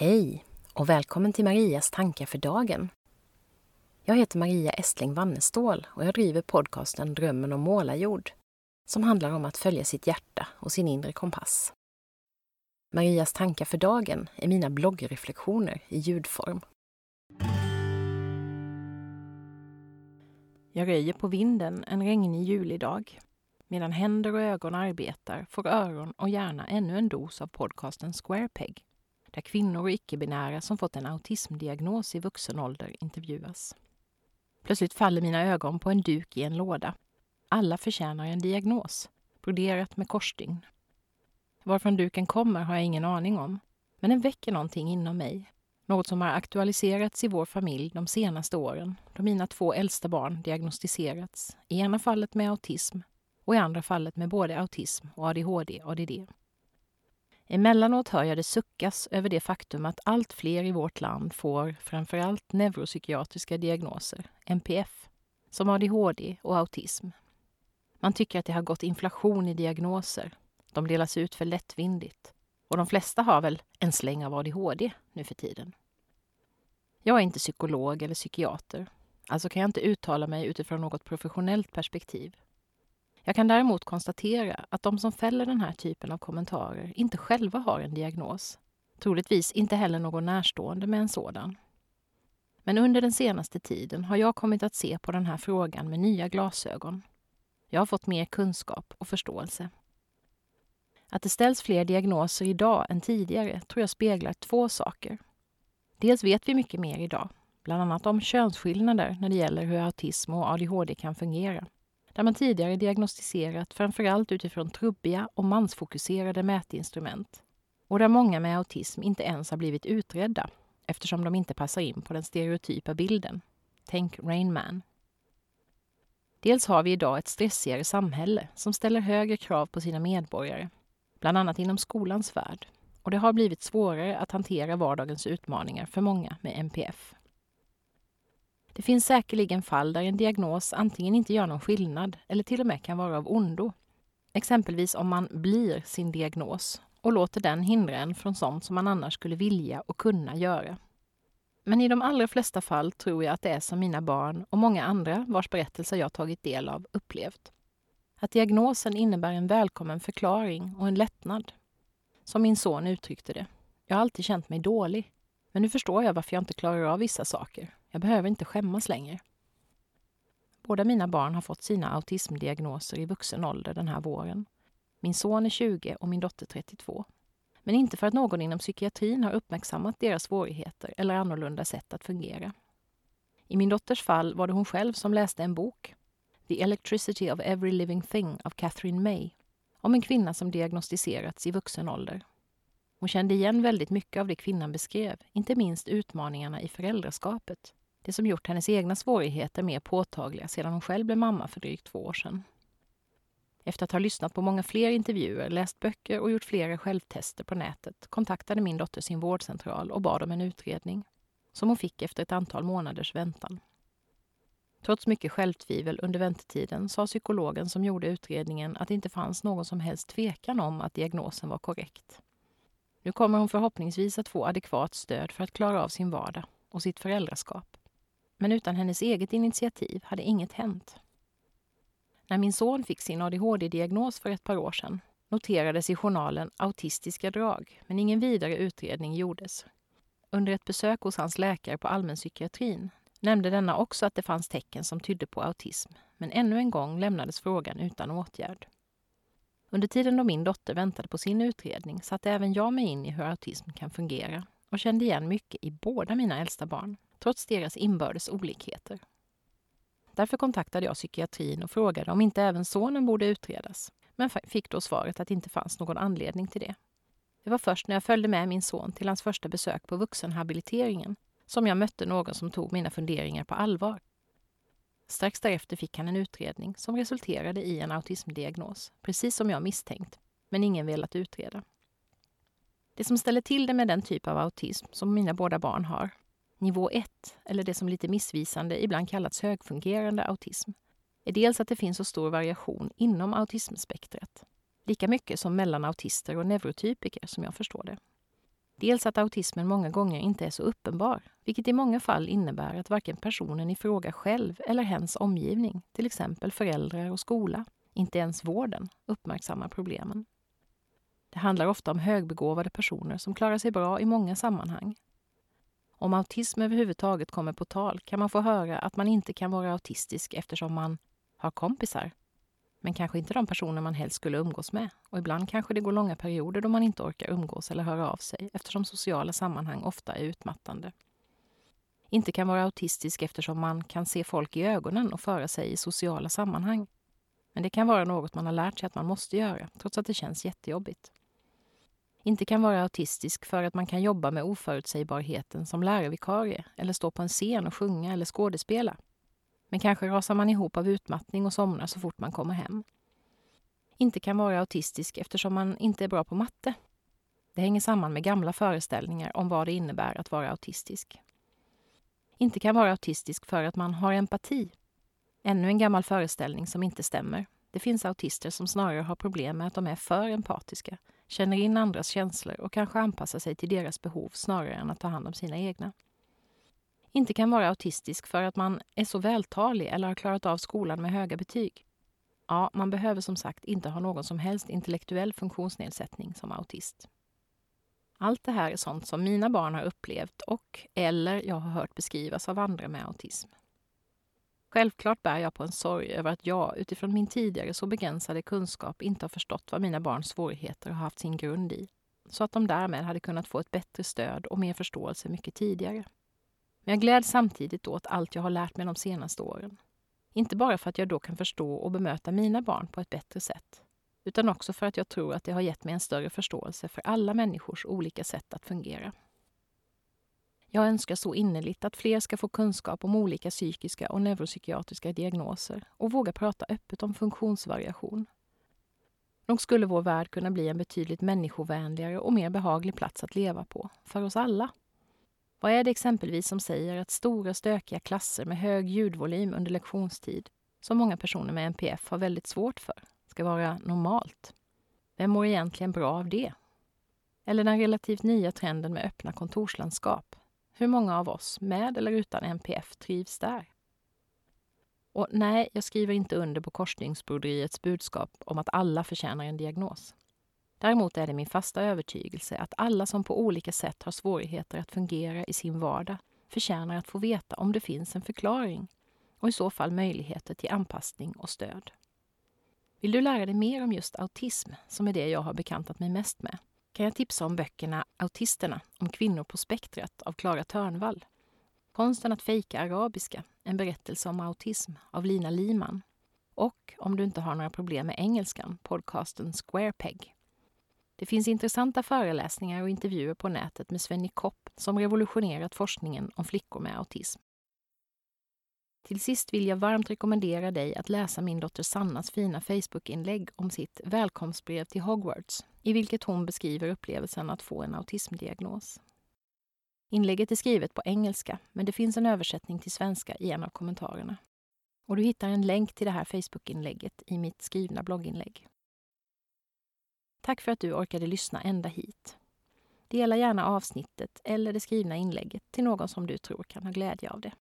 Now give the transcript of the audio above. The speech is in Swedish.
Hej och välkommen till Marias tankar för dagen. Jag heter Maria Estling Wannestål och jag driver podcasten Drömmen om målarjord som handlar om att följa sitt hjärta och sin inre kompass. Marias tankar för dagen är mina bloggreflektioner i ljudform. Jag röjer på vinden en regnig julidag. Medan händer och ögon arbetar får öron och hjärna ännu en dos av podcasten Squarepeg där kvinnor och icke-binära som fått en autismdiagnos i vuxen ålder intervjuas. Plötsligt faller mina ögon på en duk i en låda. Alla förtjänar en diagnos, broderat med korsstygn. Varifrån duken kommer har jag ingen aning om, men den väcker någonting inom mig. Något som har aktualiserats i vår familj de senaste åren då mina två äldsta barn diagnostiserats, i ena fallet med autism och i andra fallet med både autism och ADHD-ADD. Emellanåt hör jag det suckas över det faktum att allt fler i vårt land får framförallt neuropsykiatriska diagnoser, NPF, som ADHD och autism. Man tycker att det har gått inflation i diagnoser. De delas ut för lättvindigt. Och de flesta har väl en släng av ADHD nu för tiden. Jag är inte psykolog eller psykiater, alltså kan jag inte uttala mig utifrån något professionellt perspektiv. Jag kan däremot konstatera att de som fäller den här typen av kommentarer inte själva har en diagnos. Troligtvis inte heller någon närstående med en sådan. Men under den senaste tiden har jag kommit att se på den här frågan med nya glasögon. Jag har fått mer kunskap och förståelse. Att det ställs fler diagnoser idag än tidigare tror jag speglar två saker. Dels vet vi mycket mer idag, bland annat om könsskillnader när det gäller hur autism och ADHD kan fungera där man tidigare diagnostiserat framförallt utifrån trubbiga och mansfokuserade mätinstrument och där många med autism inte ens har blivit utredda eftersom de inte passar in på den stereotypa bilden. Tänk Rain Man. Dels har vi idag ett stressigare samhälle som ställer högre krav på sina medborgare, bland annat inom skolans värld. Och det har blivit svårare att hantera vardagens utmaningar för många med NPF. Det finns säkerligen fall där en diagnos antingen inte gör någon skillnad eller till och med kan vara av ondo. Exempelvis om man blir sin diagnos och låter den hindra en från sånt som man annars skulle vilja och kunna göra. Men i de allra flesta fall tror jag att det är som mina barn och många andra vars berättelser jag tagit del av upplevt. Att diagnosen innebär en välkommen förklaring och en lättnad. Som min son uttryckte det. Jag har alltid känt mig dålig. Men nu förstår jag varför jag inte klarar av vissa saker. Jag behöver inte skämmas längre. Båda mina barn har fått sina autismdiagnoser i vuxen ålder den här våren. Min son är 20 och min dotter 32. Men inte för att någon inom psykiatrin har uppmärksammat deras svårigheter eller annorlunda sätt att fungera. I min dotters fall var det hon själv som läste en bok, The Electricity of Every Living Thing av Catherine May, om en kvinna som diagnostiserats i vuxen ålder. Hon kände igen väldigt mycket av det kvinnan beskrev, inte minst utmaningarna i föräldraskapet det som gjort hennes egna svårigheter mer påtagliga sedan hon själv blev mamma för drygt två år sedan. Efter att ha lyssnat på många fler intervjuer, läst böcker och gjort flera självtester på nätet kontaktade min dotter sin vårdcentral och bad om en utredning, som hon fick efter ett antal månaders väntan. Trots mycket självtvivel under väntetiden sa psykologen som gjorde utredningen att det inte fanns någon som helst tvekan om att diagnosen var korrekt. Nu kommer hon förhoppningsvis att få adekvat stöd för att klara av sin vardag och sitt föräldraskap. Men utan hennes eget initiativ hade inget hänt. När min son fick sin ADHD-diagnos för ett par år sedan noterades i journalen autistiska drag, men ingen vidare utredning gjordes. Under ett besök hos hans läkare på allmänpsykiatrin nämnde denna också att det fanns tecken som tydde på autism, men ännu en gång lämnades frågan utan åtgärd. Under tiden då min dotter väntade på sin utredning satte även jag mig in i hur autism kan fungera och kände igen mycket i båda mina äldsta barn trots deras inbördes olikheter. Därför kontaktade jag psykiatrin och frågade om inte även sonen borde utredas, men fick då svaret att det inte fanns någon anledning till det. Det var först när jag följde med min son till hans första besök på vuxenhabiliteringen som jag mötte någon som tog mina funderingar på allvar. Strax därefter fick han en utredning som resulterade i en autismdiagnos, precis som jag misstänkt, men ingen velat utreda. Det som ställer till det med den typ av autism som mina båda barn har Nivå 1, eller det som lite missvisande ibland kallats högfungerande autism, är dels att det finns så stor variation inom autismspektret. Lika mycket som mellan autister och neurotypiker, som jag förstår det. Dels att autismen många gånger inte är så uppenbar, vilket i många fall innebär att varken personen i fråga själv eller hens omgivning, till exempel föräldrar och skola, inte ens vården, uppmärksammar problemen. Det handlar ofta om högbegåvade personer som klarar sig bra i många sammanhang. Om autism överhuvudtaget kommer på tal kan man få höra att man inte kan vara autistisk eftersom man har kompisar. Men kanske inte de personer man helst skulle umgås med. Och ibland kanske det går långa perioder då man inte orkar umgås eller höra av sig eftersom sociala sammanhang ofta är utmattande. Inte kan vara autistisk eftersom man kan se folk i ögonen och föra sig i sociala sammanhang. Men det kan vara något man har lärt sig att man måste göra, trots att det känns jättejobbigt. Inte kan vara autistisk för att man kan jobba med oförutsägbarheten som lärarvikarie eller stå på en scen och sjunga eller skådespela. Men kanske rasar man ihop av utmattning och somnar så fort man kommer hem. Inte kan vara autistisk eftersom man inte är bra på matte. Det hänger samman med gamla föreställningar om vad det innebär att vara autistisk. Inte kan vara autistisk för att man har empati. Ännu en gammal föreställning som inte stämmer. Det finns autister som snarare har problem med att de är för empatiska, känner in andras känslor och kanske anpassar sig till deras behov snarare än att ta hand om sina egna. Inte kan vara autistisk för att man är så vältalig eller har klarat av skolan med höga betyg. Ja, man behöver som sagt inte ha någon som helst intellektuell funktionsnedsättning som autist. Allt det här är sånt som mina barn har upplevt och eller jag har hört beskrivas av andra med autism. Självklart bär jag på en sorg över att jag utifrån min tidigare så begränsade kunskap inte har förstått vad mina barns svårigheter har haft sin grund i, så att de därmed hade kunnat få ett bättre stöd och mer förståelse mycket tidigare. Men jag gläds samtidigt åt allt jag har lärt mig de senaste åren. Inte bara för att jag då kan förstå och bemöta mina barn på ett bättre sätt, utan också för att jag tror att det har gett mig en större förståelse för alla människors olika sätt att fungera. Jag önskar så innerligt att fler ska få kunskap om olika psykiska och neuropsykiatriska diagnoser och våga prata öppet om funktionsvariation. Nog skulle vår värld kunna bli en betydligt människovänligare och mer behaglig plats att leva på, för oss alla. Vad är det exempelvis som säger att stora stökiga klasser med hög ljudvolym under lektionstid, som många personer med NPF har väldigt svårt för, ska vara normalt? Vem mår egentligen bra av det? Eller den relativt nya trenden med öppna kontorslandskap, hur många av oss, med eller utan NPF, trivs där? Och nej, jag skriver inte under på Korsningsbroderiets budskap om att alla förtjänar en diagnos. Däremot är det min fasta övertygelse att alla som på olika sätt har svårigheter att fungera i sin vardag förtjänar att få veta om det finns en förklaring och i så fall möjligheter till anpassning och stöd. Vill du lära dig mer om just autism, som är det jag har bekantat mig mest med, kan jag tipsa om böckerna Autisterna om kvinnor på spektrat av Klara Törnvall. Konsten att fejka arabiska, en berättelse om autism av Lina Liman. Och om du inte har några problem med engelskan, podcasten Squarepeg. Det finns intressanta föreläsningar och intervjuer på nätet med Svenny Kopp som revolutionerat forskningen om flickor med autism. Till sist vill jag varmt rekommendera dig att läsa min dotter Sannas fina Facebookinlägg om sitt välkomstbrev till Hogwarts, i vilket hon beskriver upplevelsen att få en autismdiagnos. Inlägget är skrivet på engelska, men det finns en översättning till svenska i en av kommentarerna. Och du hittar en länk till det här Facebookinlägget i mitt skrivna blogginlägg. Tack för att du orkade lyssna ända hit. Dela gärna avsnittet eller det skrivna inlägget till någon som du tror kan ha glädje av det.